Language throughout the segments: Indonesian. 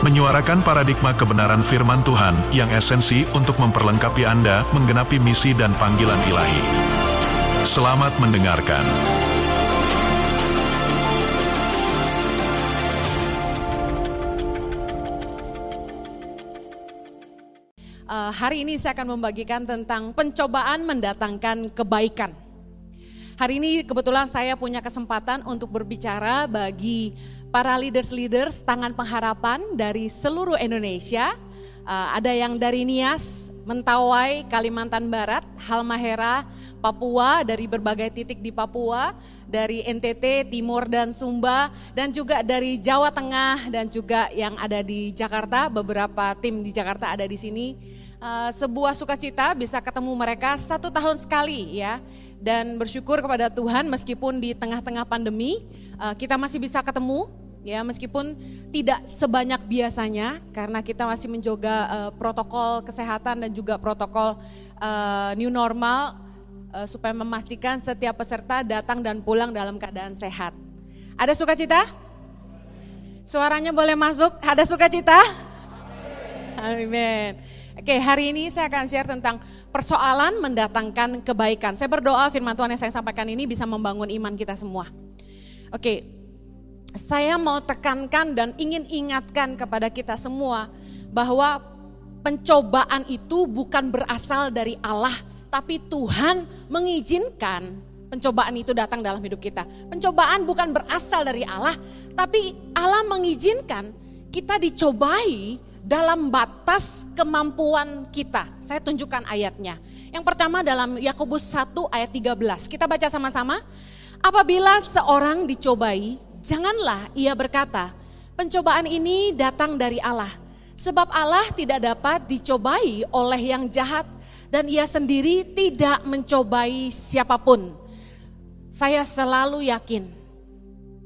menyuarakan paradigma kebenaran firman Tuhan yang esensi untuk memperlengkapi Anda menggenapi misi dan panggilan ilahi. Selamat mendengarkan. Uh, hari ini saya akan membagikan tentang pencobaan mendatangkan kebaikan. Hari ini kebetulan saya punya kesempatan untuk berbicara bagi para leaders-leaders tangan pengharapan dari seluruh Indonesia. Uh, ada yang dari Nias, Mentawai, Kalimantan Barat, Halmahera, Papua, dari berbagai titik di Papua, dari NTT, Timur dan Sumba, dan juga dari Jawa Tengah dan juga yang ada di Jakarta, beberapa tim di Jakarta ada di sini uh, sebuah sukacita bisa ketemu mereka satu tahun sekali ya. Dan bersyukur kepada Tuhan meskipun di tengah-tengah pandemi uh, kita masih bisa ketemu ya meskipun tidak sebanyak biasanya karena kita masih menjaga uh, protokol kesehatan dan juga protokol uh, new normal uh, supaya memastikan setiap peserta datang dan pulang dalam keadaan sehat. Ada sukacita? Suaranya boleh masuk? Ada sukacita? Amin. Oke, hari ini saya akan share tentang persoalan mendatangkan kebaikan. Saya berdoa firman Tuhan yang saya sampaikan ini bisa membangun iman kita semua. Oke, saya mau tekankan dan ingin ingatkan kepada kita semua bahwa pencobaan itu bukan berasal dari Allah, tapi Tuhan mengizinkan pencobaan itu datang dalam hidup kita. Pencobaan bukan berasal dari Allah, tapi Allah mengizinkan kita dicobai dalam batas kemampuan kita. Saya tunjukkan ayatnya. Yang pertama dalam Yakobus 1 ayat 13. Kita baca sama-sama. Apabila seorang dicobai, janganlah ia berkata, pencobaan ini datang dari Allah. Sebab Allah tidak dapat dicobai oleh yang jahat dan ia sendiri tidak mencobai siapa pun. Saya selalu yakin,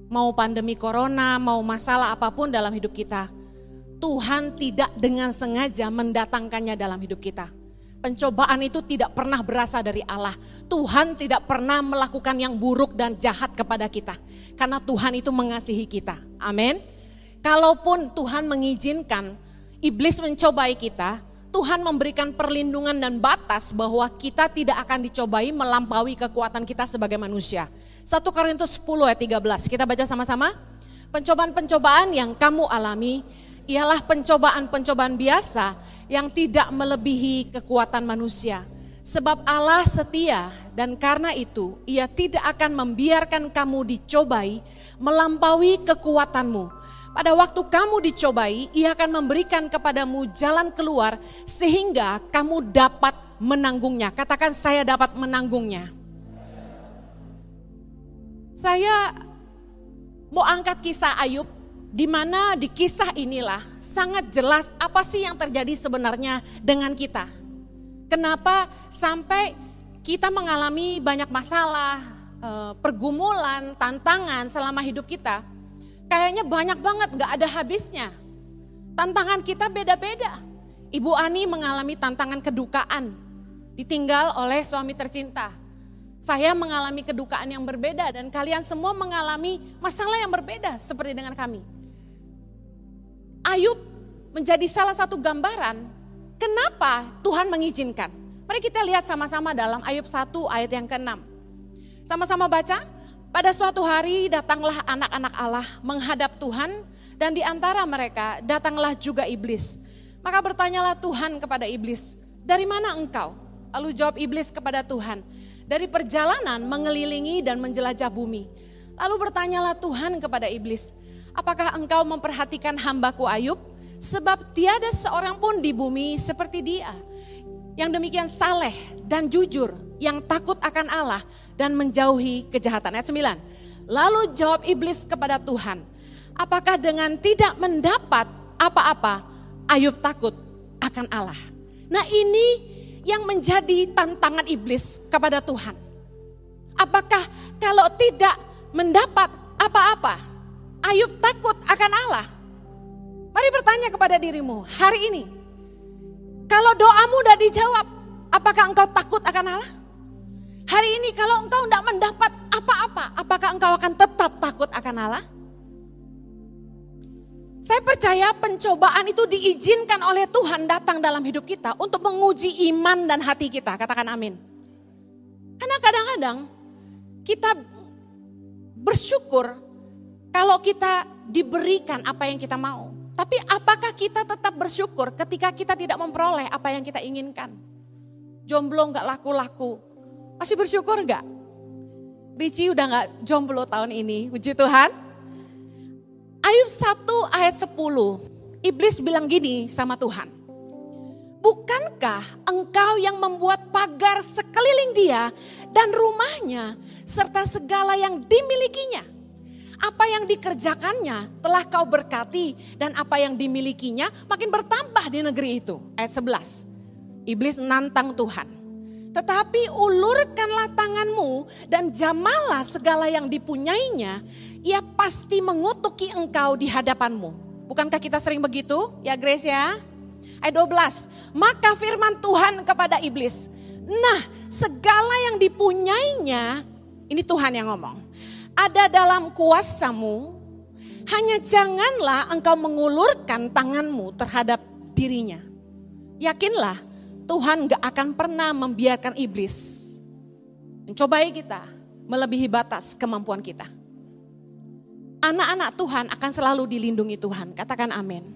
mau pandemi corona, mau masalah apa pun dalam hidup kita, Tuhan tidak dengan sengaja mendatangkannya dalam hidup kita. Pencobaan itu tidak pernah berasal dari Allah. Tuhan tidak pernah melakukan yang buruk dan jahat kepada kita. Karena Tuhan itu mengasihi kita. Amin. Kalaupun Tuhan mengizinkan iblis mencobai kita, Tuhan memberikan perlindungan dan batas bahwa kita tidak akan dicobai melampaui kekuatan kita sebagai manusia. 1 Korintus 10 ayat 13, kita baca sama-sama. Pencobaan-pencobaan yang kamu alami ialah pencobaan-pencobaan biasa yang tidak melebihi kekuatan manusia. Sebab Allah setia dan karena itu ia tidak akan membiarkan kamu dicobai melampaui kekuatanmu. Pada waktu kamu dicobai, ia akan memberikan kepadamu jalan keluar sehingga kamu dapat menanggungnya. Katakan saya dapat menanggungnya. Saya mau angkat kisah Ayub di mana di kisah inilah sangat jelas apa sih yang terjadi sebenarnya dengan kita. Kenapa sampai kita mengalami banyak masalah, eh, pergumulan, tantangan selama hidup kita. Kayaknya banyak banget, gak ada habisnya. Tantangan kita beda-beda. Ibu Ani mengalami tantangan kedukaan, ditinggal oleh suami tercinta. Saya mengalami kedukaan yang berbeda dan kalian semua mengalami masalah yang berbeda seperti dengan kami. Ayub menjadi salah satu gambaran kenapa Tuhan mengizinkan. Mari kita lihat sama-sama dalam Ayub 1 ayat yang ke-6. Sama-sama baca. Pada suatu hari datanglah anak-anak Allah menghadap Tuhan dan di antara mereka datanglah juga iblis. Maka bertanyalah Tuhan kepada iblis, "Dari mana engkau?" Lalu jawab iblis kepada Tuhan, "Dari perjalanan mengelilingi dan menjelajah bumi." Lalu bertanyalah Tuhan kepada iblis, Apakah engkau memperhatikan hambaku Ayub? Sebab tiada seorang pun di bumi seperti dia. Yang demikian saleh dan jujur, yang takut akan Allah dan menjauhi kejahatan. Ayat 9. Lalu jawab iblis kepada Tuhan, apakah dengan tidak mendapat apa-apa Ayub takut akan Allah? Nah ini yang menjadi tantangan iblis kepada Tuhan? Apakah kalau tidak mendapat apa-apa, Ayub takut akan Allah? Mari bertanya kepada dirimu hari ini. Kalau doamu sudah dijawab, apakah engkau takut akan Allah? Hari ini kalau engkau tidak mendapat apa-apa, apakah engkau akan tetap takut akan Allah? Saya percaya pencobaan itu diizinkan oleh Tuhan datang dalam hidup kita untuk menguji iman dan hati kita. Katakan amin. Karena kadang-kadang kita bersyukur kalau kita diberikan apa yang kita mau. Tapi apakah kita tetap bersyukur ketika kita tidak memperoleh apa yang kita inginkan? Jomblo nggak laku-laku. Masih bersyukur nggak? Ricci udah nggak jomblo tahun ini, puji Tuhan. Ayub 1 ayat 10, iblis bilang gini sama Tuhan. Bukankah engkau yang membuat pagar sekeliling dia dan rumahnya serta segala yang dimilikinya? Apa yang dikerjakannya telah kau berkati dan apa yang dimilikinya makin bertambah di negeri itu. Ayat 11, iblis nantang Tuhan. Tetapi ulurkanlah tanganmu dan jamalah segala yang dipunyainya ia pasti mengutuki engkau di hadapanmu. Bukankah kita sering begitu? Ya Grace ya. Ayat 12. Maka firman Tuhan kepada iblis. Nah segala yang dipunyainya, ini Tuhan yang ngomong. Ada dalam kuasamu, hanya janganlah engkau mengulurkan tanganmu terhadap dirinya. Yakinlah Tuhan gak akan pernah membiarkan iblis mencobai kita melebihi batas kemampuan kita anak-anak Tuhan akan selalu dilindungi Tuhan. Katakan amin.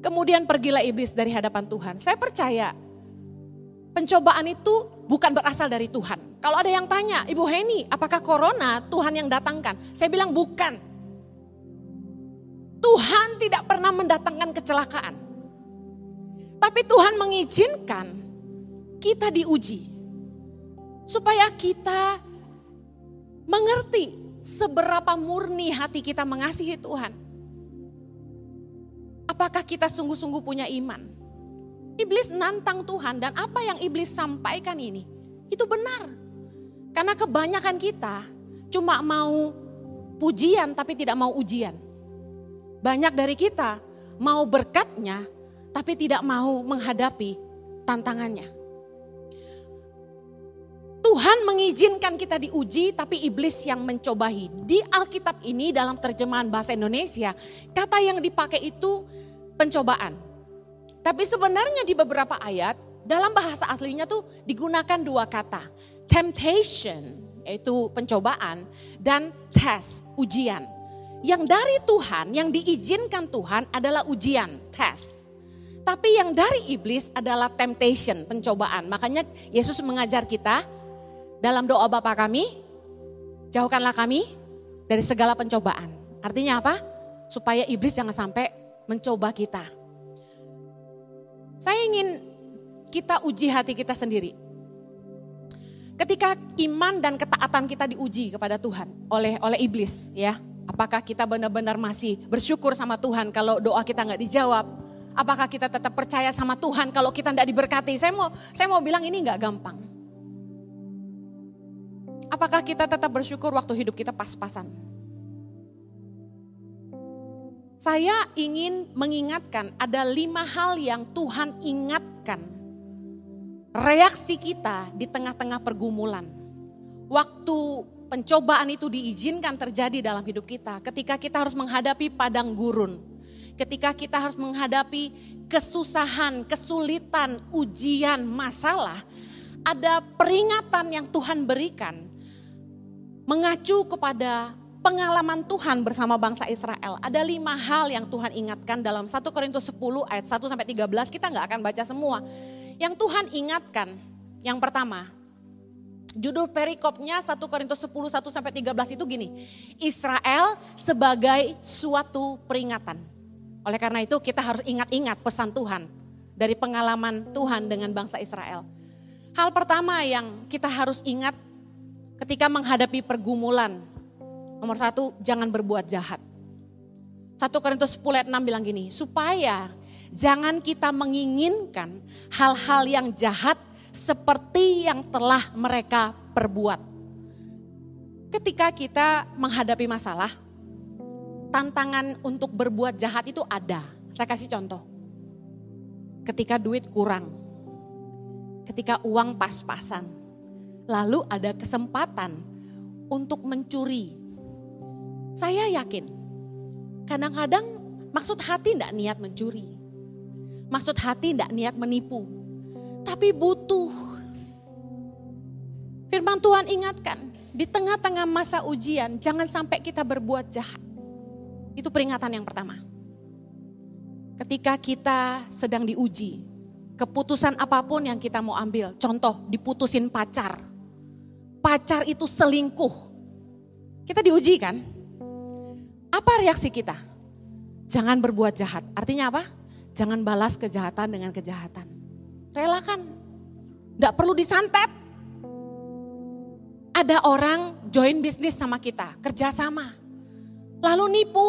Kemudian pergilah iblis dari hadapan Tuhan. Saya percaya pencobaan itu bukan berasal dari Tuhan. Kalau ada yang tanya, Ibu Heni, apakah corona Tuhan yang datangkan? Saya bilang bukan. Tuhan tidak pernah mendatangkan kecelakaan. Tapi Tuhan mengizinkan kita diuji. Supaya kita mengerti seberapa murni hati kita mengasihi Tuhan. Apakah kita sungguh-sungguh punya iman? Iblis nantang Tuhan dan apa yang iblis sampaikan ini itu benar. Karena kebanyakan kita cuma mau pujian tapi tidak mau ujian. Banyak dari kita mau berkatnya tapi tidak mau menghadapi tantangannya. Tuhan mengizinkan kita diuji tapi iblis yang mencobai. Di Alkitab ini dalam terjemahan bahasa Indonesia, kata yang dipakai itu pencobaan. Tapi sebenarnya di beberapa ayat dalam bahasa aslinya tuh digunakan dua kata. Temptation yaitu pencobaan dan test, ujian. Yang dari Tuhan, yang diizinkan Tuhan adalah ujian, test. Tapi yang dari iblis adalah temptation, pencobaan. Makanya Yesus mengajar kita, dalam doa Bapa kami, jauhkanlah kami dari segala pencobaan. Artinya apa? Supaya iblis jangan sampai mencoba kita. Saya ingin kita uji hati kita sendiri. Ketika iman dan ketaatan kita diuji kepada Tuhan oleh oleh iblis, ya, apakah kita benar-benar masih bersyukur sama Tuhan kalau doa kita nggak dijawab? Apakah kita tetap percaya sama Tuhan kalau kita tidak diberkati? Saya mau saya mau bilang ini nggak gampang. Apakah kita tetap bersyukur waktu hidup kita pas-pasan? Saya ingin mengingatkan ada lima hal yang Tuhan ingatkan. Reaksi kita di tengah-tengah pergumulan. Waktu pencobaan itu diizinkan terjadi dalam hidup kita. Ketika kita harus menghadapi padang gurun. Ketika kita harus menghadapi kesusahan, kesulitan, ujian, masalah. Ada peringatan yang Tuhan berikan mengacu kepada pengalaman Tuhan bersama bangsa Israel. Ada lima hal yang Tuhan ingatkan dalam 1 Korintus 10 ayat 1 sampai 13. Kita nggak akan baca semua. Yang Tuhan ingatkan, yang pertama, judul perikopnya 1 Korintus 10 1 sampai 13 itu gini. Israel sebagai suatu peringatan. Oleh karena itu kita harus ingat-ingat pesan Tuhan dari pengalaman Tuhan dengan bangsa Israel. Hal pertama yang kita harus ingat ketika menghadapi pergumulan. Nomor satu, jangan berbuat jahat. 1 Korintus 10 ayat 6 bilang gini, supaya jangan kita menginginkan hal-hal yang jahat seperti yang telah mereka perbuat. Ketika kita menghadapi masalah, tantangan untuk berbuat jahat itu ada. Saya kasih contoh. Ketika duit kurang, ketika uang pas-pasan, lalu ada kesempatan untuk mencuri. Saya yakin, kadang-kadang maksud hati tidak niat mencuri. Maksud hati tidak niat menipu. Tapi butuh. Firman Tuhan ingatkan, di tengah-tengah masa ujian jangan sampai kita berbuat jahat. Itu peringatan yang pertama. Ketika kita sedang diuji, keputusan apa pun yang kita mau ambil, contoh diputusin pacar. Pacar itu selingkuh. Kita diuji kan? Apa reaksi kita? Jangan berbuat jahat. Artinya apa? Jangan balas kejahatan dengan kejahatan. Relakan. Tidak perlu disantet. Ada orang join bisnis sama kita, kerjasama. Lalu nipu.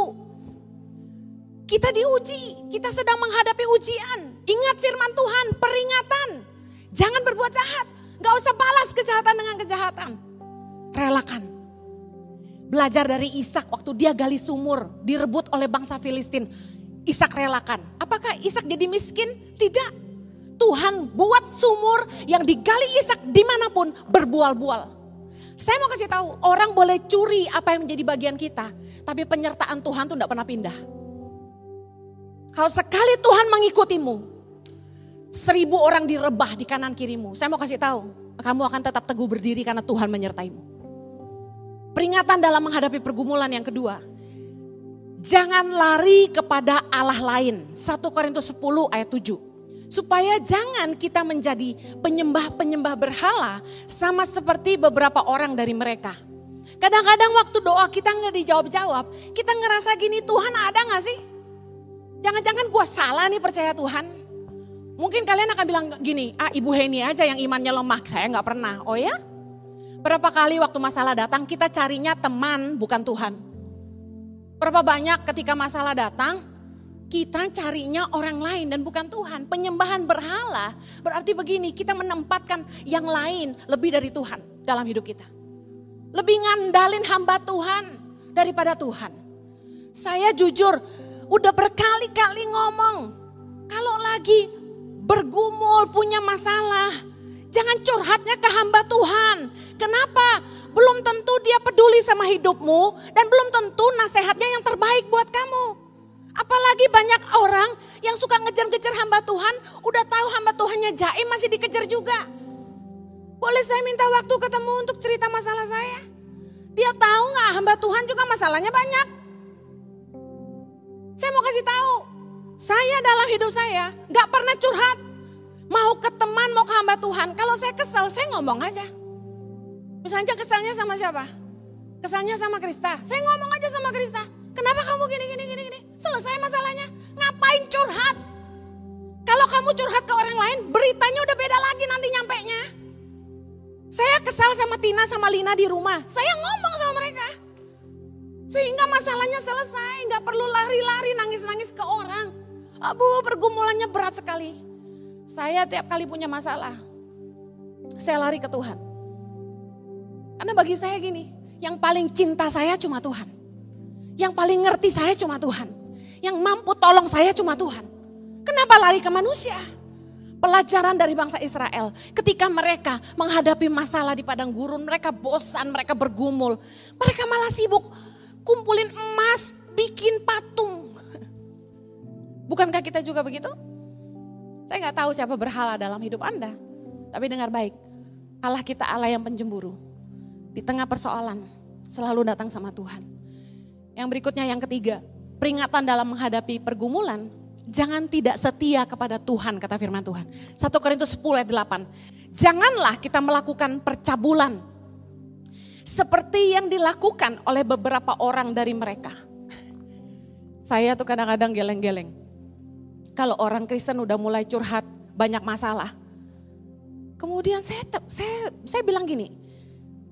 Kita diuji, kita sedang menghadapi ujian. Ingat firman Tuhan, peringatan. Jangan berbuat jahat. Gak usah balas kejahatan dengan kejahatan. Relakan. Belajar dari Ishak waktu dia gali sumur, direbut oleh bangsa Filistin. Ishak relakan. Apakah Ishak jadi miskin? Tidak. Tuhan buat sumur yang digali Ishak di mana pun berbual-bual. Saya mau kasih tahu, orang boleh curi apa yang menjadi bagian kita, tapi penyertaan Tuhan tuh tidak pernah pindah. Kalau sekali Tuhan mengikutimu, seribu orang direbah di kanan kirimu. Saya mau kasih tahu, kamu akan tetap teguh berdiri karena Tuhan menyertaimu. Peringatan dalam menghadapi pergumulan yang kedua. Jangan lari kepada Allah lain. 1 Korintus 10 ayat 7 supaya jangan kita menjadi penyembah-penyembah berhala sama seperti beberapa orang dari mereka. Kadang-kadang waktu doa kita nggak dijawab-jawab, kita ngerasa gini Tuhan ada nggak sih? Jangan-jangan gue salah nih percaya Tuhan. Mungkin kalian akan bilang gini, ah Ibu Heni aja yang imannya lemah, saya nggak pernah. Oh ya? Berapa kali waktu masalah datang kita carinya teman bukan Tuhan. Berapa banyak ketika masalah datang kita carinya orang lain dan bukan Tuhan. Penyembahan berhala berarti begini, kita menempatkan yang lain lebih dari Tuhan dalam hidup kita. Lebih ngandalin hamba Tuhan daripada Tuhan. Saya jujur udah berkali-kali ngomong, kalau lagi bergumul punya masalah, jangan curhatnya ke hamba Tuhan. Kenapa? Belum tentu dia peduli sama hidupmu dan belum tentu nasihatnya yang terbaik buat kamu. Apalagi banyak orang yang suka ngejar-ngejar hamba Tuhan, udah tahu hamba Tuhannya jaim masih dikejar juga. Boleh saya minta waktu ketemu untuk cerita masalah saya? Dia tahu nggak hamba Tuhan juga masalahnya banyak. Saya mau kasih tahu, saya dalam hidup saya nggak pernah curhat. Mau ke teman, mau ke hamba Tuhan. Kalau saya kesel, saya ngomong aja. Misalnya keselnya sama siapa? Kesalnya sama Krista. Saya ngomong aja sama Krista. Kenapa kamu gini, gini, gini, gini? Selesai masalahnya. Ngapain curhat? Kalau kamu curhat ke orang lain, beritanya udah beda lagi nanti nyampe nya. Saya kesal sama Tina sama Lina di rumah. Saya ngomong sama mereka. Sehingga masalahnya selesai. Nggak perlu lari-lari nangis-nangis ke orang. Abu pergumulannya berat sekali. Saya tiap kali punya masalah. Saya lari ke Tuhan. Karena bagi saya gini, yang paling cinta saya cuma Tuhan. Yang paling ngerti saya cuma Tuhan. Yang mampu tolong saya cuma Tuhan. Kenapa lari ke manusia? Pelajaran dari bangsa Israel. Ketika mereka menghadapi masalah di padang gurun, mereka bosan, mereka bergumul. Mereka malah sibuk kumpulin emas, bikin patung. Bukankah kita juga begitu? Saya nggak tahu siapa berhala dalam hidup Anda. Tapi dengar baik, Allah kita Allah yang penjemburu. Di tengah persoalan, selalu datang sama Tuhan. Yang berikutnya yang ketiga, peringatan dalam menghadapi pergumulan, jangan tidak setia kepada Tuhan kata firman Tuhan. 1 Korintus 10 ayat 8. Janganlah kita melakukan percabulan seperti yang dilakukan oleh beberapa orang dari mereka. Saya tuh kadang-kadang geleng-geleng. Kalau orang Kristen udah mulai curhat banyak masalah. Kemudian saya saya saya bilang gini,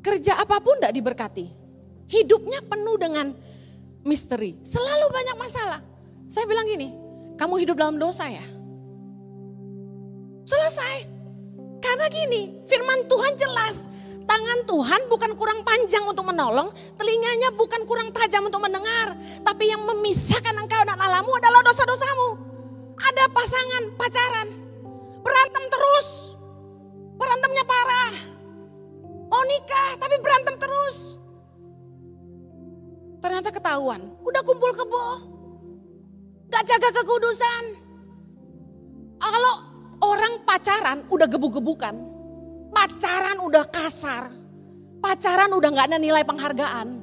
kerja apa pun tidak diberkati. Hidupnya penuh dengan misteri. Selalu banyak masalah. Saya bilang gini, kamu hidup dalam dosa ya? Selesai. Karena gini, firman Tuhan jelas. Tangan Tuhan bukan kurang panjang untuk menolong, telinganya bukan kurang tajam untuk mendengar. Tapi yang memisahkan engkau dan Allahmu adalah dosa-dosamu. Ada pasangan pacaran, berantem terus. Berantemnya parah. Mau nikah tapi berantem terus. Ternyata ketahuan, udah kumpul kebo. Gak jaga kekudusan. Kalau orang pacaran udah gebuk-gebukan, pacaran udah kasar, pacaran udah gak ada nilai penghargaan.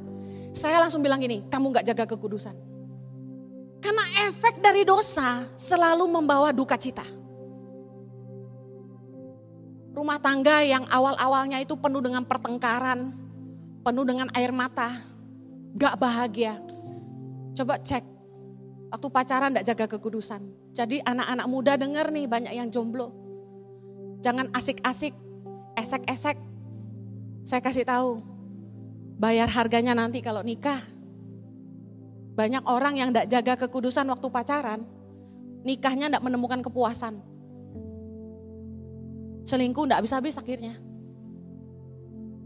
Saya langsung bilang gini, kamu gak jaga kekudusan. Karena efek dari dosa selalu membawa duka cita. Rumah tangga yang awal-awalnya itu penuh dengan pertengkaran, penuh dengan air mata, gak bahagia. Coba cek, waktu pacaran gak jaga kekudusan. Jadi anak-anak muda denger nih banyak yang jomblo. Jangan asik-asik, esek-esek. Saya kasih tahu, bayar harganya nanti kalau nikah. Banyak orang yang gak jaga kekudusan waktu pacaran, nikahnya gak menemukan kepuasan. Selingkuh gak bisa habis akhirnya.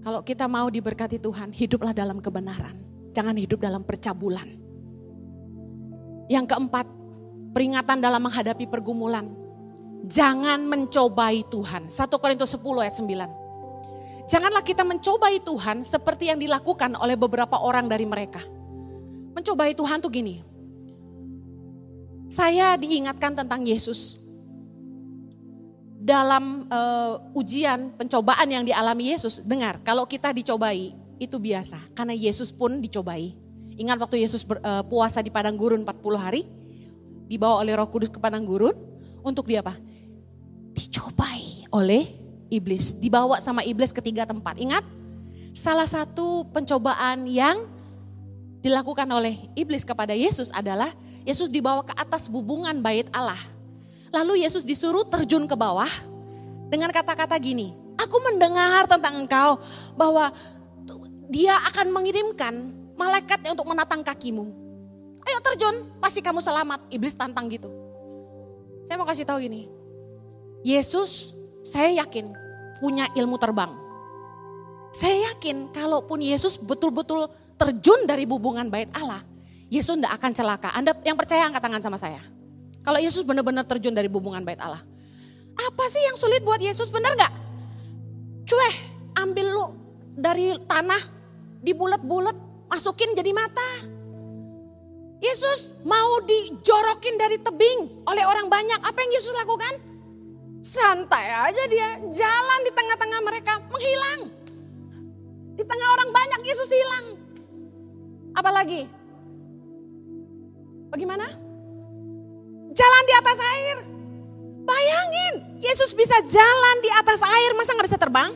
Kalau kita mau diberkati Tuhan, hiduplah dalam kebenaran. Jangan hidup dalam percabulan. Yang keempat, peringatan dalam menghadapi pergumulan. Jangan mencobai Tuhan. 1 Korintus 10 ayat 9. Janganlah kita mencobai Tuhan seperti yang dilakukan oleh beberapa orang dari mereka. Mencobai Tuhan tuh gini. Saya diingatkan tentang Yesus. Dalam uh, ujian, pencobaan yang dialami Yesus, dengar, kalau kita dicobai, itu biasa. Karena Yesus pun dicobai. Ingat waktu Yesus ber, uh, puasa di padang gurun 40 hari, dibawa oleh roh kudus ke padang gurun, untuk dia apa? Dicobai oleh iblis. Dibawa sama iblis ke tiga tempat. Ingat, salah satu pencobaan yang dilakukan oleh iblis kepada Yesus adalah Yesus dibawa ke atas bubungan bait Allah. Lalu Yesus disuruh terjun ke bawah dengan kata-kata gini, aku mendengar tentang engkau bahwa dia akan mengirimkan malaikatnya untuk menatang kakimu. Ayo terjun, pasti kamu selamat. Iblis tantang gitu. Saya mau kasih tahu gini. Yesus, saya yakin punya ilmu terbang. Saya yakin kalaupun Yesus betul-betul terjun dari bubungan bait Allah, Yesus tidak akan celaka. Anda yang percaya angkat tangan sama saya. Kalau Yesus benar-benar terjun dari hubungan bait Allah. Apa sih yang sulit buat Yesus benar gak? Cueh, ambil lu dari tanah, dibulet-bulet, masukin jadi mata. Yesus mau dijorokin dari tebing oleh orang banyak. Apa yang Yesus lakukan? Santai aja dia, jalan di tengah-tengah mereka, menghilang. Di tengah orang banyak Yesus hilang. Apalagi? Bagaimana? Jalan di atas air. Bayangin, Yesus bisa jalan di atas air, masa nggak bisa terbang?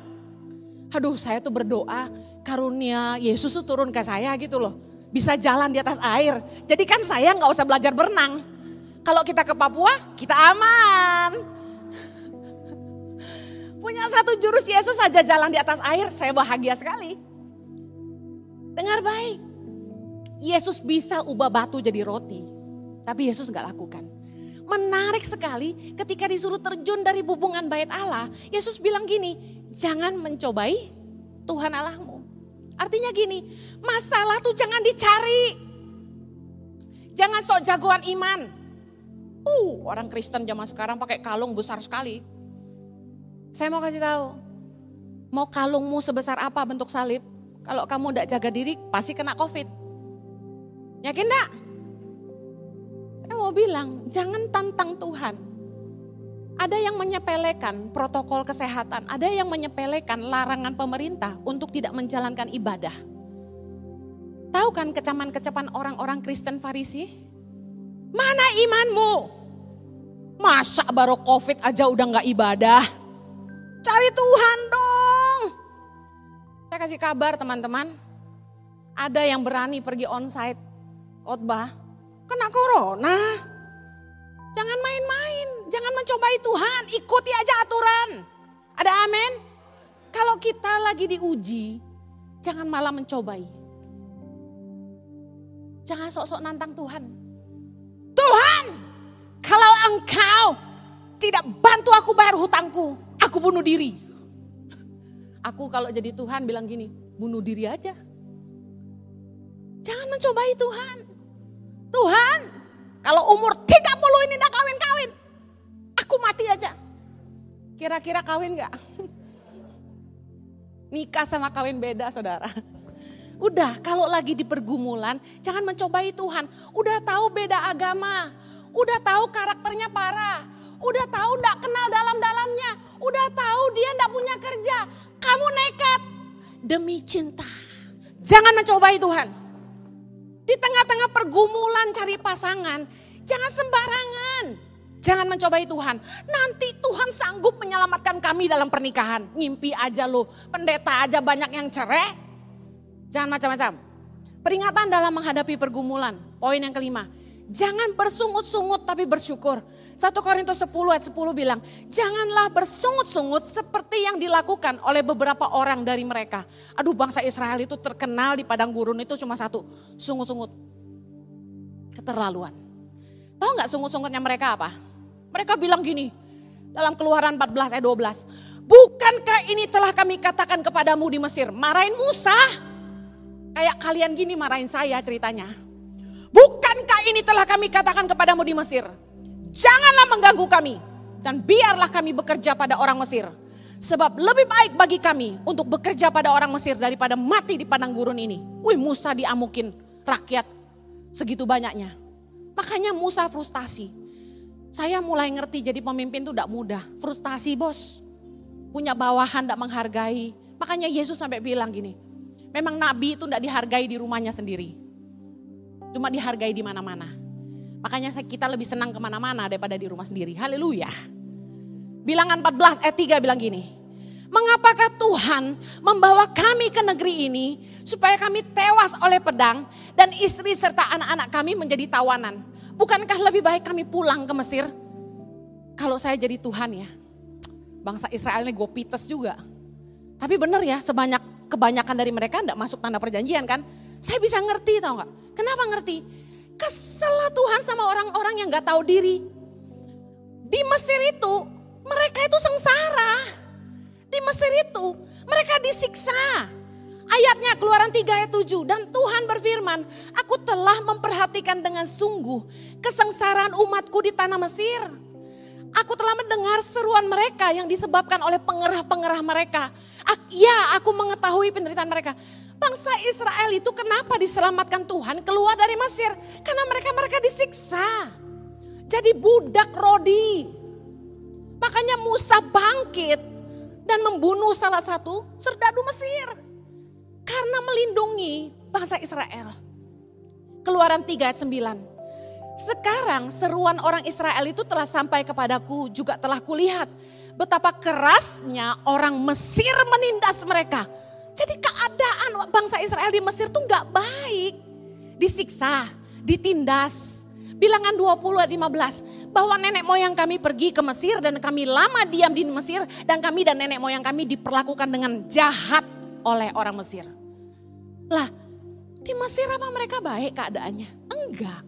Aduh, saya tuh berdoa karunia Yesus tuh turun ke saya gitu loh. Bisa jalan di atas air. Jadi kan saya nggak usah belajar berenang. Kalau kita ke Papua, kita aman. Punya satu jurus Yesus saja jalan di atas air, saya bahagia sekali. Dengar baik, Yesus bisa ubah batu jadi roti. Tapi Yesus nggak lakukan. Menarik sekali ketika disuruh terjun dari bubungan bait Allah. Yesus bilang gini, jangan mencobai Tuhan Allahmu. Artinya gini, masalah tuh jangan dicari. Jangan sok jagoan iman. Uh, orang Kristen zaman sekarang pakai kalung besar sekali. Saya mau kasih tahu, mau kalungmu sebesar apa bentuk salib, kalau kamu tidak jaga diri pasti kena covid. Yakin enggak? Saya mau bilang, jangan tantang Tuhan. Ada yang menyepelekan protokol kesehatan, ada yang menyepelekan larangan pemerintah untuk tidak menjalankan ibadah. Tahu kan kecaman-kecaman orang-orang Kristen Farisi? Mana imanmu? Masa baru covid aja udah nggak ibadah? Cari Tuhan dong. Saya kasih kabar teman-teman. Ada yang berani pergi onsite khotbah kena corona. Jangan main-main, jangan mencobai Tuhan, ikuti aja aturan. Ada amin? Kalau kita lagi diuji, jangan malah mencobai. Jangan sok-sok nantang Tuhan. Tuhan, kalau engkau tidak bantu aku bayar hutangku, aku bunuh diri. Aku kalau jadi Tuhan bilang gini, bunuh diri aja. Jangan mencobai Tuhan. Tuhan, kalau umur 30 ini udah kawin-kawin, aku mati aja. Kira-kira kawin gak? Nikah sama kawin beda saudara. Udah kalau lagi di pergumulan jangan mencobai Tuhan. Udah tahu beda agama. Udah tahu karakternya parah. Udah tahu ndak kenal dalam-dalamnya. Udah tahu dia ndak punya kerja. Kamu nekat demi cinta. Jangan mencobai Tuhan. Di tengah-tengah pergumulan cari pasangan, jangan sembarangan. Jangan mencobai Tuhan. Nanti Tuhan sanggup menyelamatkan kami dalam pernikahan. Ngimpi aja lo, pendeta aja banyak yang cerai. Jangan macam-macam. Peringatan dalam menghadapi pergumulan. Poin yang kelima, Jangan bersungut-sungut tapi bersyukur. 1 Korintus 10 ayat 10 bilang, janganlah bersungut-sungut seperti yang dilakukan oleh beberapa orang dari mereka. Aduh bangsa Israel itu terkenal di padang gurun itu cuma satu, sungut-sungut. Keterlaluan. Tahu nggak sungut-sungutnya mereka apa? Mereka bilang gini, dalam keluaran 14 ayat 12. Bukankah ini telah kami katakan kepadamu di Mesir? Marahin Musa. Kayak kalian gini marahin saya ceritanya Bukankah ini telah kami katakan kepadamu di Mesir? Janganlah mengganggu kami dan biarlah kami bekerja pada orang Mesir. Sebab lebih baik bagi kami untuk bekerja pada orang Mesir daripada mati di padang gurun ini. Wih Musa diamukin rakyat segitu banyaknya. Makanya Musa frustasi. Saya mulai ngerti jadi pemimpin itu tidak mudah. Frustasi bos. Punya bawahan tidak menghargai. Makanya Yesus sampai bilang gini. Memang nabi itu tidak dihargai di rumahnya sendiri. Cuma dihargai di mana-mana. Makanya kita lebih senang ke mana-mana daripada di rumah sendiri. Haleluya. Bilangan 14 ayat 3 bilang gini. Mengapakah Tuhan membawa kami ke negeri ini supaya kami tewas oleh pedang dan istri serta anak-anak kami menjadi tawanan? Bukankah lebih baik kami pulang ke Mesir? Kalau saya jadi Tuhan ya, bangsa Israel ini gue pites juga. Tapi benar ya, sebanyak kebanyakan dari mereka tidak masuk tanda perjanjian kan? Saya bisa ngerti tau gak? Kenapa ngerti? Kesel Tuhan sama orang-orang yang gak tahu diri. Di Mesir itu mereka itu sengsara. Di Mesir itu mereka disiksa. Ayatnya keluaran 3 ayat 7. Dan Tuhan berfirman, aku telah memperhatikan dengan sungguh kesengsaraan umatku di tanah Mesir. Aku telah mendengar seruan mereka yang disebabkan oleh pengerah-pengerah mereka. Ya, aku mengetahui penderitaan mereka. Bangsa Israel itu kenapa diselamatkan Tuhan keluar dari Mesir? Karena mereka-mereka disiksa. Jadi budak rodi. Makanya Musa bangkit dan membunuh salah satu serdadu Mesir. Karena melindungi bangsa Israel. Keluaran 3 ayat 9. Sekarang seruan orang Israel itu telah sampai kepadaku juga telah kulihat betapa kerasnya orang Mesir menindas mereka jadi keadaan bangsa Israel di Mesir tuh gak baik. Disiksa, ditindas. Bilangan 20 ayat 15. Bahwa nenek moyang kami pergi ke Mesir dan kami lama diam di Mesir. Dan kami dan nenek moyang kami diperlakukan dengan jahat oleh orang Mesir. Lah di Mesir apa mereka baik keadaannya? Enggak.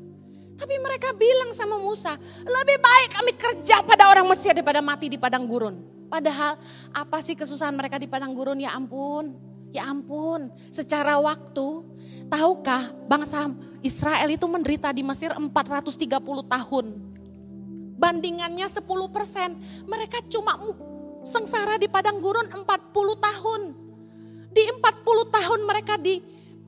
Tapi mereka bilang sama Musa, lebih baik kami kerja pada orang Mesir daripada mati di padang gurun. Padahal apa sih kesusahan mereka di padang gurun ya ampun. Ya ampun, secara waktu, tahukah bangsa Israel itu menderita di Mesir 430 tahun. Bandingannya 10 persen, mereka cuma sengsara di padang gurun 40 tahun. Di 40 tahun mereka di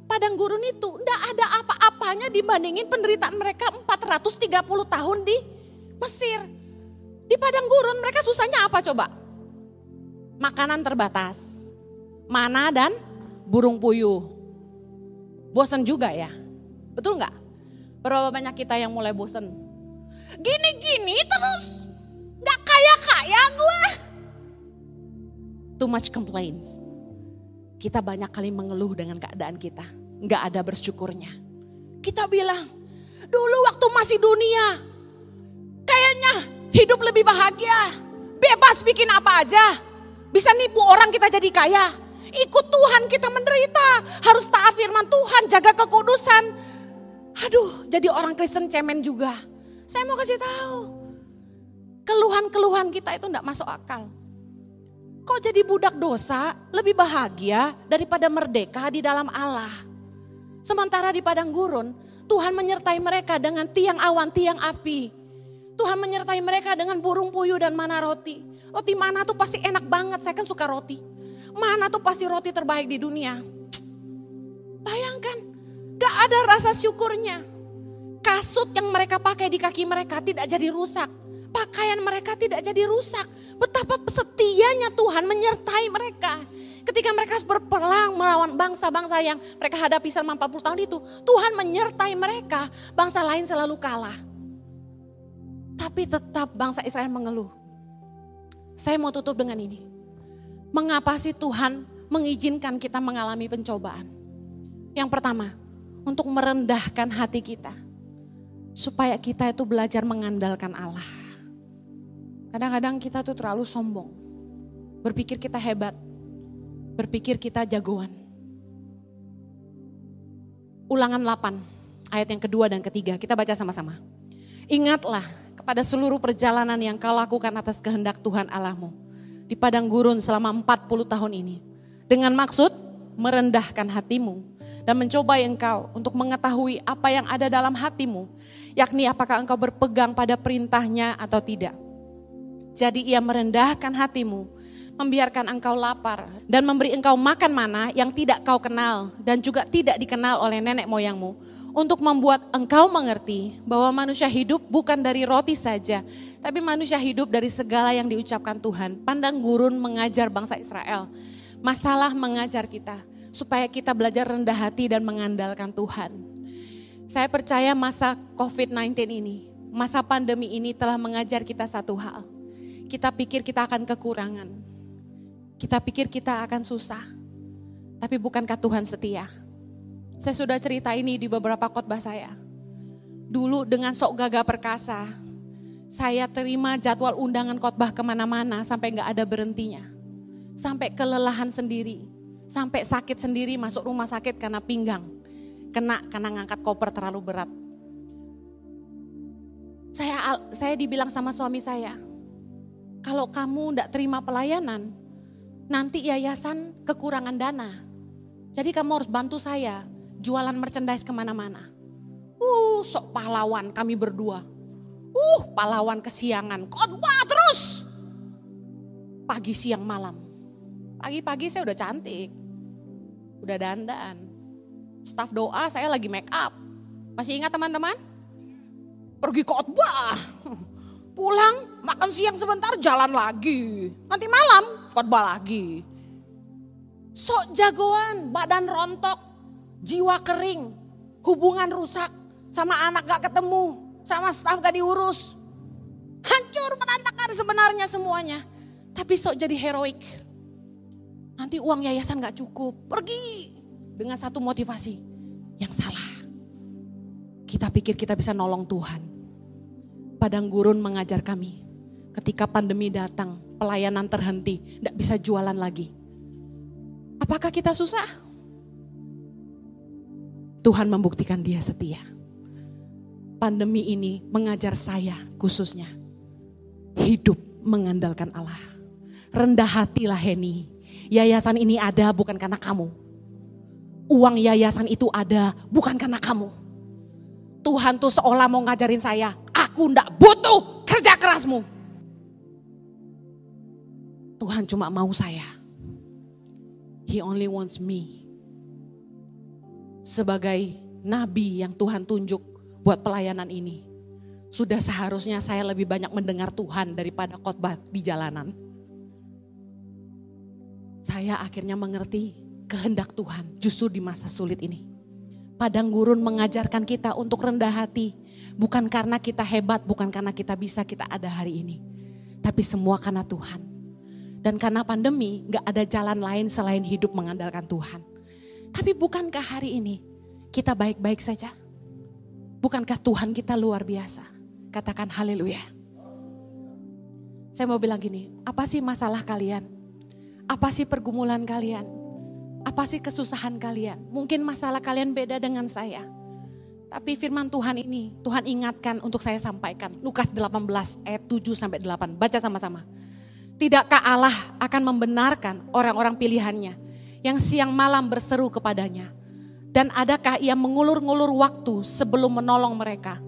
padang gurun itu, tidak ada apa-apanya dibandingin penderitaan mereka 430 tahun di Mesir. Di padang gurun mereka susahnya apa coba? Makanan terbatas mana dan burung puyuh. Bosan juga ya, betul nggak? Berapa banyak kita yang mulai bosan? Gini-gini terus, nggak kaya-kaya gue. Too much complaints. Kita banyak kali mengeluh dengan keadaan kita, nggak ada bersyukurnya. Kita bilang, dulu waktu masih dunia, kayaknya hidup lebih bahagia, bebas bikin apa aja, bisa nipu orang kita jadi kaya. Ikut Tuhan kita menderita. Harus taat firman Tuhan, jaga kekudusan. Aduh, jadi orang Kristen cemen juga. Saya mau kasih tahu. Keluhan-keluhan kita itu enggak masuk akal. Kok jadi budak dosa lebih bahagia daripada merdeka di dalam Allah? Sementara di padang gurun, Tuhan menyertai mereka dengan tiang awan, tiang api. Tuhan menyertai mereka dengan burung puyuh dan mana roti. Roti mana tuh pasti enak banget, saya kan suka roti. Mana tuh pasti roti terbaik di dunia. Bayangkan, gak ada rasa syukurnya. Kasut yang mereka pakai di kaki mereka tidak jadi rusak pakaian mereka tidak jadi rusak. Betapa setianya Tuhan menyertai mereka. Ketika mereka berperang melawan bangsa-bangsa yang mereka hadapi selama 40 tahun itu, Tuhan menyertai mereka. Bangsa lain selalu kalah. Tapi tetap bangsa Israel mengeluh. Saya mau tutup dengan ini. Mengapa sih Tuhan mengizinkan kita mengalami pencobaan? Yang pertama, untuk merendahkan hati kita. Supaya kita itu belajar mengandalkan Allah. Kadang-kadang kita tuh terlalu sombong. Berpikir kita hebat. Berpikir kita jagoan. Ulangan 8 ayat yang kedua dan ketiga. Kita baca sama-sama. Ingatlah kepada seluruh perjalanan yang kau lakukan atas kehendak Tuhan Allahmu. Di padang gurun selama 40 tahun ini. Dengan maksud merendahkan hatimu dan mencoba engkau untuk mengetahui apa yang ada dalam hatimu, yakni apakah engkau berpegang pada perintahnya atau tidak. Jadi ia merendahkan hatimu, membiarkan engkau lapar dan memberi engkau makan mana yang tidak kau kenal dan juga tidak dikenal oleh nenek moyangmu untuk membuat engkau mengerti bahwa manusia hidup bukan dari roti saja, tapi manusia hidup dari segala yang diucapkan Tuhan. Pandang gurun mengajar bangsa Israel. Masalah mengajar kita supaya kita belajar rendah hati dan mengandalkan Tuhan. Saya percaya masa COVID-19 ini, masa pandemi ini telah mengajar kita satu hal kita pikir kita akan kekurangan. Kita pikir kita akan susah. Tapi bukankah Tuhan setia? Saya sudah cerita ini di beberapa khotbah saya. Dulu dengan sok gagah perkasa, saya terima jadwal undangan khotbah ke mana-mana sampai nggak ada berhentinya. Sampai kelelahan sendiri, sampai sakit sendiri masuk rumah sakit karena pinggang. Kena karena ngangkat koper terlalu berat. Saya saya dibilang sama suami saya, kalau kamu tidak terima pelayanan, nanti yayasan kekurangan dana. Jadi kamu harus bantu saya jualan merchandise ke mana-mana. Uh, sok pahlawan kami berdua. Uh, pahlawan kesiangan. Khotbah terus. Pagi, siang, malam. Pagi-pagi saya udah cantik. Udah dandan. Staff doa saya lagi make up. Masih ingat teman-teman? Pergi khotbah. Pulang, makan siang sebentar, jalan lagi. Nanti malam, khotbah lagi. Sok jagoan, badan rontok, jiwa kering, hubungan rusak, sama anak gak ketemu, sama staf gak diurus. Hancur berantakan sebenarnya semuanya. Tapi sok jadi heroik. Nanti uang yayasan gak cukup, pergi dengan satu motivasi yang salah. Kita pikir kita bisa nolong Tuhan padang gurun mengajar kami. Ketika pandemi datang, pelayanan terhenti, tidak bisa jualan lagi. Apakah kita susah? Tuhan membuktikan dia setia. Pandemi ini mengajar saya khususnya. Hidup mengandalkan Allah. Rendah hatilah Heni. Yayasan ini ada bukan karena kamu. Uang yayasan itu ada bukan karena kamu. Tuhan tuh seolah mau ngajarin saya, Aku ndak butuh kerja kerasmu. Tuhan cuma mau saya. He only wants me. Sebagai nabi yang Tuhan tunjuk buat pelayanan ini. Sudah seharusnya saya lebih banyak mendengar Tuhan daripada khotbah di jalanan. Saya akhirnya mengerti kehendak Tuhan justru di masa sulit ini. Padang gurun mengajarkan kita untuk rendah hati, Bukan karena kita hebat, bukan karena kita bisa kita ada hari ini. Tapi semua karena Tuhan. Dan karena pandemi gak ada jalan lain selain hidup mengandalkan Tuhan. Tapi bukankah hari ini kita baik-baik saja? Bukankah Tuhan kita luar biasa? Katakan haleluya. Saya mau bilang gini, apa sih masalah kalian? Apa sih pergumulan kalian? Apa sih kesusahan kalian? Mungkin masalah kalian beda dengan saya. Tapi firman Tuhan ini, Tuhan ingatkan untuk saya sampaikan. Lukas 18 ayat 7 sampai 8. Baca sama-sama. Tidakkah Allah akan membenarkan orang-orang pilihannya yang siang malam berseru kepadanya? Dan adakah ia mengulur-ngulur waktu sebelum menolong mereka?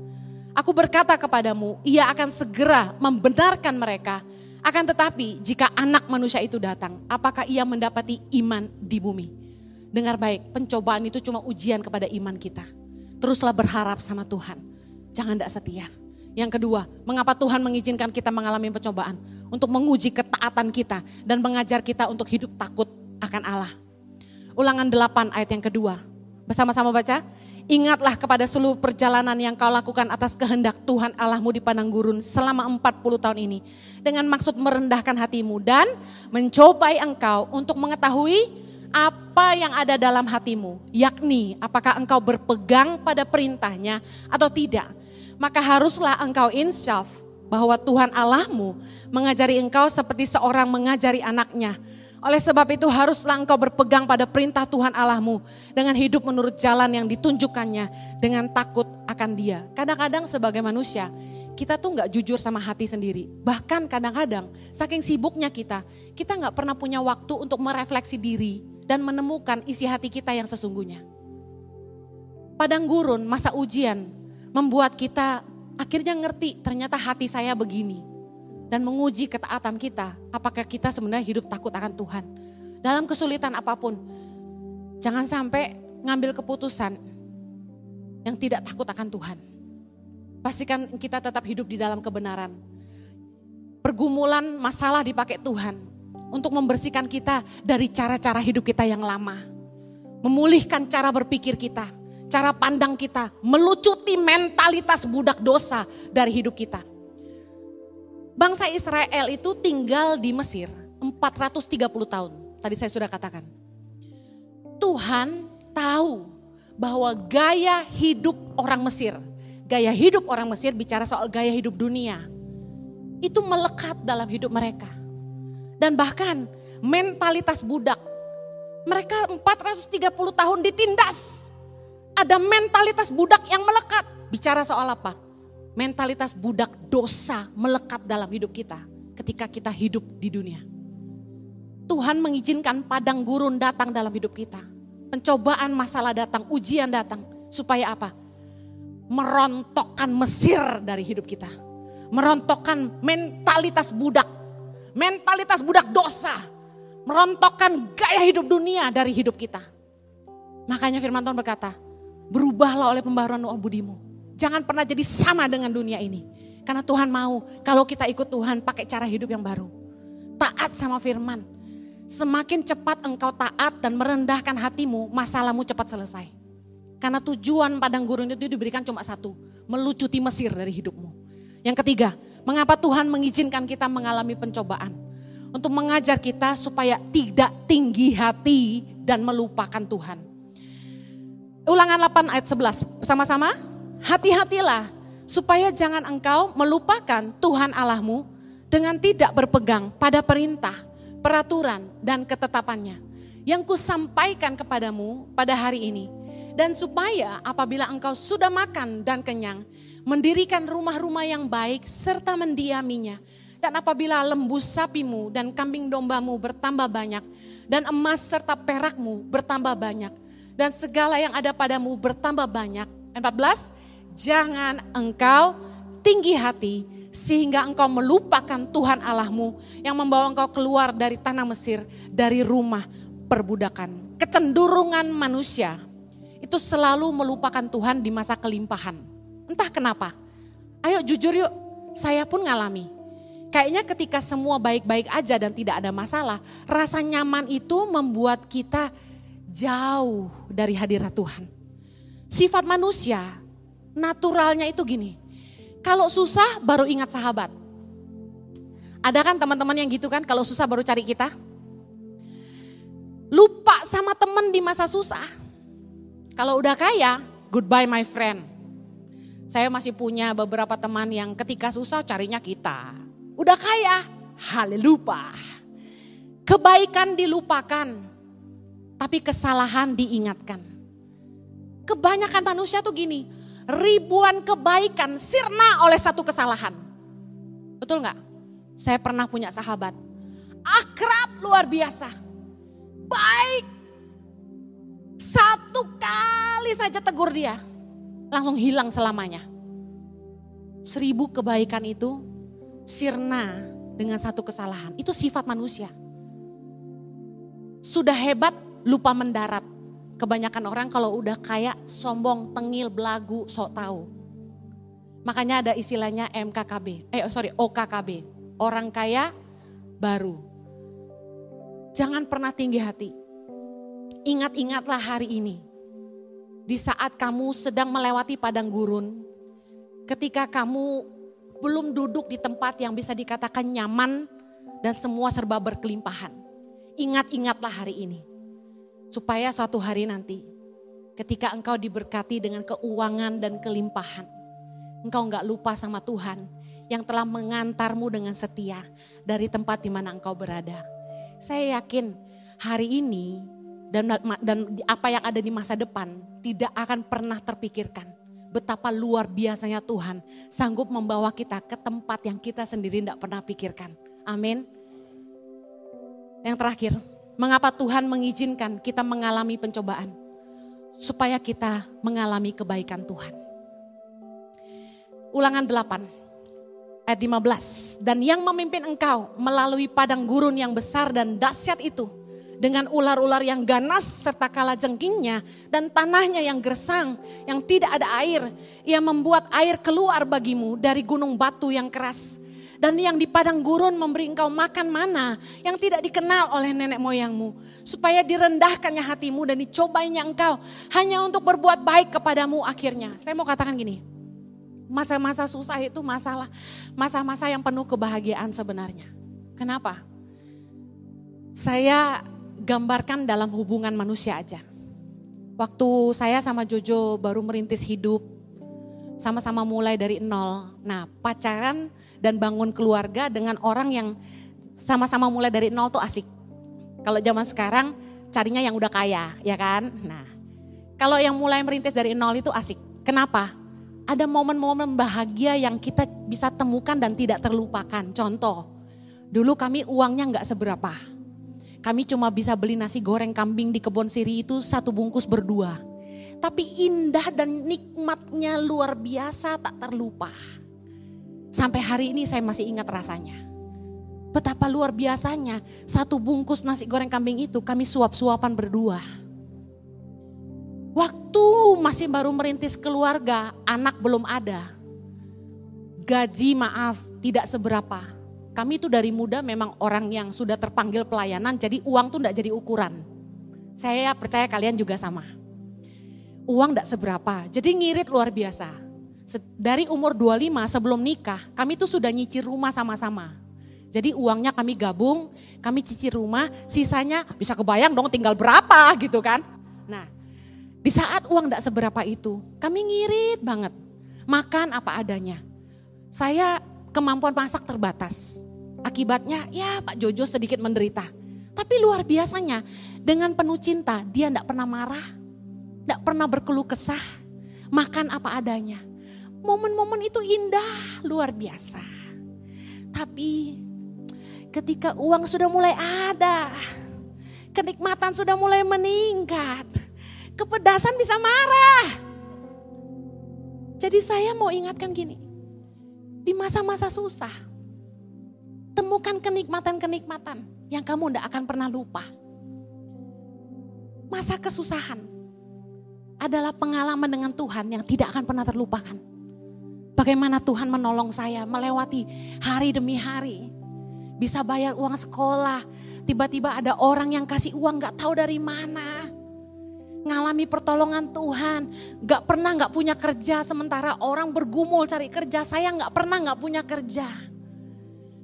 Aku berkata kepadamu, ia akan segera membenarkan mereka. Akan tetapi jika anak manusia itu datang, apakah ia mendapati iman di bumi? Dengar baik, pencobaan itu cuma ujian kepada iman kita. Teruslah berharap sama Tuhan. Jangan tidak setia. Yang kedua, mengapa Tuhan mengizinkan kita mengalami pencobaan? Untuk menguji ketaatan kita dan mengajar kita untuk hidup takut akan Allah. Ulangan 8 ayat yang kedua. Bersama-sama baca. Ingatlah kepada seluruh perjalanan yang kau lakukan atas kehendak Tuhan Allahmu di padang gurun selama 40 tahun ini. Dengan maksud merendahkan hatimu dan mencobai engkau untuk mengetahui apa yang ada dalam hatimu. Yakni apakah engkau berpegang pada perintahnya atau tidak maka haruslah engkau insyaf bahwa Tuhan Allahmu mengajari engkau seperti seorang mengajari anaknya. Oleh sebab itu haruslah engkau berpegang pada perintah Tuhan Allahmu dengan hidup menurut jalan yang ditunjukkannya dengan takut akan dia. Kadang-kadang sebagai manusia kita tuh nggak jujur sama hati sendiri. Bahkan kadang-kadang saking sibuknya kita, kita nggak pernah punya waktu untuk merefleksi diri dan menemukan isi hati kita yang sesungguhnya. Padang gurun, masa ujian, membuat kita akhirnya ngerti ternyata hati saya begini. Dan menguji ketaatan kita, apakah kita sebenarnya hidup takut akan Tuhan. Dalam kesulitan apa pun, jangan sampai ngambil keputusan yang tidak takut akan Tuhan. Pastikan kita tetap hidup di dalam kebenaran. Pergumulan masalah dipakai Tuhan untuk membersihkan kita dari cara-cara hidup kita yang lama. Memulihkan cara berpikir kita cara pandang kita, melucuti mentalitas budak dosa dari hidup kita. Bangsa Israel itu tinggal di Mesir 430 tahun. Tadi saya sudah katakan. Tuhan tahu bahwa gaya hidup orang Mesir, gaya hidup orang Mesir bicara soal gaya hidup dunia. Itu melekat dalam hidup mereka. Dan bahkan mentalitas budak. Mereka 430 tahun ditindas ada mentalitas budak yang melekat. Bicara soal apa? Mentalitas budak dosa melekat dalam hidup kita ketika kita hidup di dunia. Tuhan mengizinkan padang gurun datang dalam hidup kita. Pencobaan masalah datang, ujian datang. Supaya apa? Merontokkan Mesir dari hidup kita. Merontokkan mentalitas budak. Mentalitas budak dosa. Merontokkan gaya hidup dunia dari hidup kita. Makanya firman Tuhan berkata, Berubahlah oleh pembaruan budimu. Jangan pernah jadi sama dengan dunia ini. Karena Tuhan mau kalau kita ikut Tuhan pakai cara hidup yang baru. Taat sama firman. Semakin cepat engkau taat dan merendahkan hatimu, masalahmu cepat selesai. Karena tujuan padang gurun itu diberikan cuma satu, melucuti Mesir dari hidupmu. Yang ketiga, mengapa Tuhan mengizinkan kita mengalami pencobaan? Untuk mengajar kita supaya tidak tinggi hati dan melupakan Tuhan. Ulangan 8 ayat 11 sama-sama. Hati-hatilah supaya jangan engkau melupakan Tuhan Allahmu dengan tidak berpegang pada perintah, peraturan, dan ketetapannya yang kusampaikan kepadamu pada hari ini. Dan supaya apabila engkau sudah makan dan kenyang, mendirikan rumah-rumah yang baik serta mendiaminya. Dan apabila lembu sapimu dan kambing dombamu bertambah banyak, dan emas serta perakmu bertambah banyak, dan segala yang ada padamu bertambah banyak. 14, jangan engkau tinggi hati sehingga engkau melupakan Tuhan Allahmu yang membawa engkau keluar dari tanah Mesir, dari rumah perbudakan. Kecenderungan manusia itu selalu melupakan Tuhan di masa kelimpahan. Entah kenapa. Ayo jujur yuk, saya pun ngalami. Kayaknya ketika semua baik-baik aja dan tidak ada masalah, rasa nyaman itu membuat kita jauh dari hadirat Tuhan. Sifat manusia naturalnya itu gini. Kalau susah baru ingat sahabat. Ada kan teman-teman yang gitu kan kalau susah baru cari kita? Lupa sama teman di masa susah. Kalau udah kaya, goodbye my friend. Saya masih punya beberapa teman yang ketika susah carinya kita. Udah kaya, haleluya. Kebaikan dilupakan, tapi kesalahan diingatkan. Kebanyakan manusia tuh gini, ribuan kebaikan sirna oleh satu kesalahan. Betul nggak? Saya pernah punya sahabat, akrab luar biasa. Baik. Satu kali saja tegur dia, langsung hilang selamanya. Seribu kebaikan itu sirna dengan satu kesalahan. Itu sifat manusia. Sudah hebat, lupa mendarat. Kebanyakan orang kalau udah kaya, sombong, tengil, belagu, sok tahu. Makanya ada istilahnya MKKB, eh sorry OKKB. Orang kaya baru. Jangan pernah tinggi hati. Ingat-ingatlah hari ini. Di saat kamu sedang melewati padang gurun, ketika kamu belum duduk di tempat yang bisa dikatakan nyaman dan semua serba berkelimpahan. Ingat-ingatlah hari ini. Supaya suatu hari nanti ketika engkau diberkati dengan keuangan dan kelimpahan. Engkau enggak lupa sama Tuhan yang telah mengantarmu dengan setia dari tempat di mana engkau berada. Saya yakin hari ini dan dan apa yang ada di masa depan tidak akan pernah terpikirkan betapa luar biasanya Tuhan sanggup membawa kita ke tempat yang kita sendiri tidak pernah pikirkan. Amin. Yang terakhir, mengapa Tuhan mengizinkan kita mengalami pencobaan? Supaya kita mengalami kebaikan Tuhan. Ulangan 8 ayat 15. Dan yang memimpin engkau melalui padang gurun yang besar dan dahsyat itu dengan ular-ular yang ganas serta kala jengkingnya dan tanahnya yang gersang yang tidak ada air. Ia membuat air keluar bagimu dari gunung batu yang keras. Dan yang di padang gurun memberi engkau makan mana yang tidak dikenal oleh nenek moyangmu. Supaya direndahkannya hatimu dan dicobainya engkau hanya untuk berbuat baik kepadamu akhirnya. Saya mau katakan gini, masa-masa susah itu masalah, masa-masa yang penuh kebahagiaan sebenarnya. Kenapa? Saya gambarkan dalam hubungan manusia aja. Waktu saya sama Jojo baru merintis hidup, sama-sama mulai dari nol. Nah pacaran dan bangun keluarga dengan orang yang sama-sama mulai dari nol tuh asik. Kalau zaman sekarang carinya yang udah kaya, ya kan? Nah, kalau yang mulai merintis dari nol itu asik. Kenapa? Ada momen-momen bahagia yang kita bisa temukan dan tidak terlupakan. Contoh, dulu kami uangnya nggak seberapa kami cuma bisa beli nasi goreng kambing di kebun siri itu satu bungkus berdua. Tapi indah dan nikmatnya luar biasa tak terlupa. Sampai hari ini saya masih ingat rasanya. Betapa luar biasanya satu bungkus nasi goreng kambing itu kami suap-suapan berdua. Waktu masih baru merintis keluarga, anak belum ada. Gaji maaf tidak seberapa kami itu dari muda memang orang yang sudah terpanggil pelayanan, jadi uang tuh enggak jadi ukuran. Saya percaya kalian juga sama. Uang enggak seberapa, jadi ngirit luar biasa. Dari umur 25 sebelum nikah, kami tuh sudah nyicil rumah sama-sama. Jadi uangnya kami gabung, kami cicil rumah, sisanya bisa kebayang dong tinggal berapa gitu kan. Nah, di saat uang enggak seberapa itu, kami ngirit banget. Makan apa adanya. Saya kemampuan masak terbatas. Akibatnya ya Pak Jojo sedikit menderita. Tapi luar biasanya dengan penuh cinta dia tidak pernah marah. Tidak pernah berkeluh kesah. Makan apa adanya. Momen-momen itu indah luar biasa. Tapi ketika uang sudah mulai ada. Kenikmatan sudah mulai meningkat. Kepedasan bisa marah. Jadi saya mau ingatkan gini di masa-masa susah, temukan kenikmatan-kenikmatan yang kamu tidak akan pernah lupa. Masa kesusahan adalah pengalaman dengan Tuhan yang tidak akan pernah terlupakan. Bagaimana Tuhan menolong saya melewati hari demi hari. Bisa bayar uang sekolah, tiba-tiba ada orang yang kasih uang gak tahu dari mana ngalami pertolongan Tuhan, gak pernah gak punya kerja sementara orang bergumul cari kerja, saya gak pernah gak punya kerja.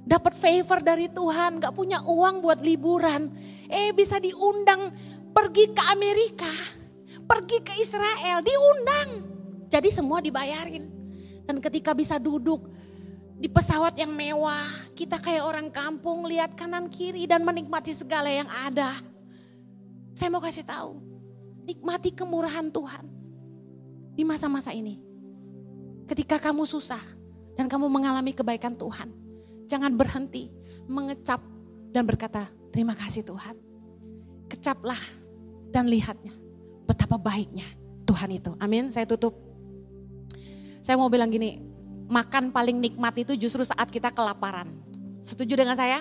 Dapat favor dari Tuhan, gak punya uang buat liburan, eh bisa diundang pergi ke Amerika, pergi ke Israel, diundang. Jadi semua dibayarin. Dan ketika bisa duduk di pesawat yang mewah, kita kayak orang kampung lihat kanan kiri dan menikmati segala yang ada. Saya mau kasih tahu, Nikmati kemurahan Tuhan di masa-masa ini. Ketika kamu susah dan kamu mengalami kebaikan Tuhan, jangan berhenti mengecap dan berkata, terima kasih Tuhan. Kecaplah dan lihatnya betapa baiknya Tuhan itu. Amin, saya tutup. Saya mau bilang gini, makan paling nikmat itu justru saat kita kelaparan. Setuju dengan saya?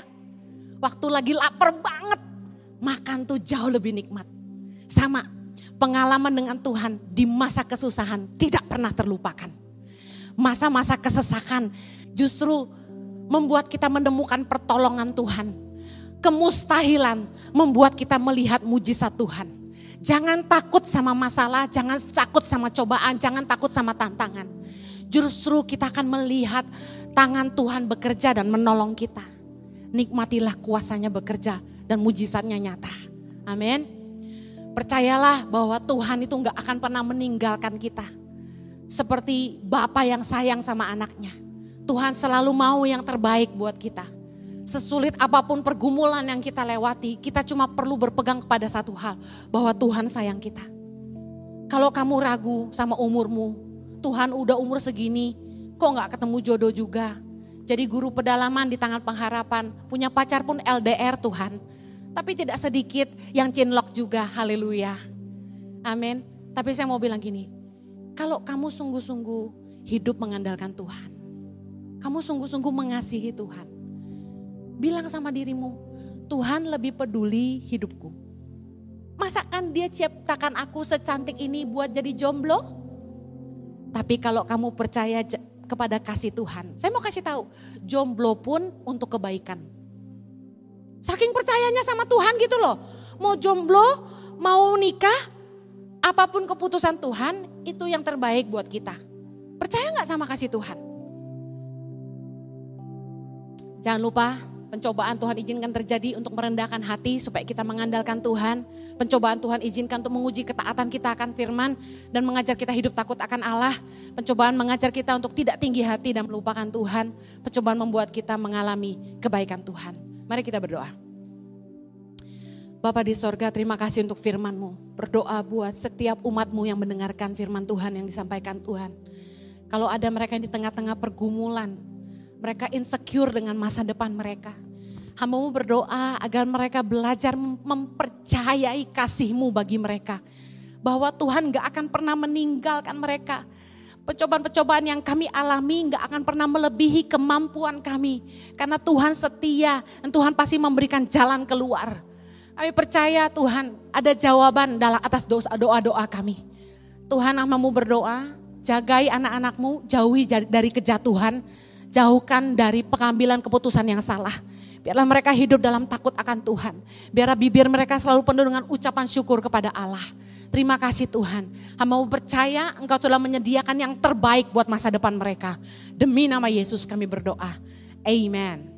Waktu lagi lapar banget, makan tuh jauh lebih nikmat. Sama, pengalaman dengan Tuhan di masa kesusahan tidak pernah terlupakan. Masa-masa kesesakan justru membuat kita menemukan pertolongan Tuhan. Kemustahilan membuat kita melihat mujizat Tuhan. Jangan takut sama masalah, jangan takut sama cobaan, jangan takut sama tantangan. Justru kita akan melihat tangan Tuhan bekerja dan menolong kita. Nikmatilah kuasanya bekerja dan mujizatnya nyata. Amin. Percayalah bahwa Tuhan itu nggak akan pernah meninggalkan kita. Seperti Bapak yang sayang sama anaknya. Tuhan selalu mau yang terbaik buat kita. Sesulit apa pun pergumulan yang kita lewati, kita cuma perlu berpegang kepada satu hal, bahwa Tuhan sayang kita. Kalau kamu ragu sama umurmu, Tuhan udah umur segini, kok nggak ketemu jodoh juga. Jadi guru pedalaman di tangan pengharapan, punya pacar pun LDR Tuhan. Tapi tidak sedikit yang cinlok juga, haleluya. Amin. Tapi saya mau bilang gini, kalau kamu sungguh-sungguh hidup mengandalkan Tuhan, kamu sungguh-sungguh mengasihi Tuhan, bilang sama dirimu, Tuhan lebih peduli hidupku. Masakan dia ciptakan aku secantik ini buat jadi jomblo? Tapi kalau kamu percaya kepada kasih Tuhan, saya mau kasih tahu, jomblo pun untuk kebaikan. Saking percayanya sama Tuhan gitu loh. Mau jomblo, mau nikah, apa pun keputusan Tuhan, itu yang terbaik buat kita. Percaya nggak sama kasih Tuhan? Jangan lupa Pencobaan Tuhan izinkan terjadi untuk merendahkan hati supaya kita mengandalkan Tuhan. Pencobaan Tuhan izinkan untuk menguji ketaatan kita akan firman dan mengajar kita hidup takut akan Allah. Pencobaan mengajar kita untuk tidak tinggi hati dan melupakan Tuhan. Pencobaan membuat kita mengalami kebaikan Tuhan. Mari kita berdoa. Bapak di sorga terima kasih untuk firman-Mu. Berdoa buat setiap umat-Mu yang mendengarkan firman Tuhan yang disampaikan Tuhan. Kalau ada mereka yang di tengah-tengah pergumulan, mereka insecure dengan masa depan mereka. Hambamu berdoa agar mereka belajar mempercayai kasihmu bagi mereka. Bahwa Tuhan gak akan pernah meninggalkan mereka. Pencobaan-pencobaan yang kami alami gak akan pernah melebihi kemampuan kami. Karena Tuhan setia dan Tuhan pasti memberikan jalan keluar. Kami percaya Tuhan ada jawaban dalam atas doa-doa kami. Tuhan hambamu berdoa, jagai anak-anakmu, jauhi dari kejatuhan, Jauhkan dari pengambilan keputusan yang salah. Biarlah mereka hidup dalam takut akan Tuhan. Biarlah bibir mereka selalu penuh dengan ucapan syukur kepada Allah. Terima kasih Tuhan. Hamba mau percaya Engkau telah menyediakan yang terbaik buat masa depan mereka. Demi nama Yesus kami berdoa. Amen.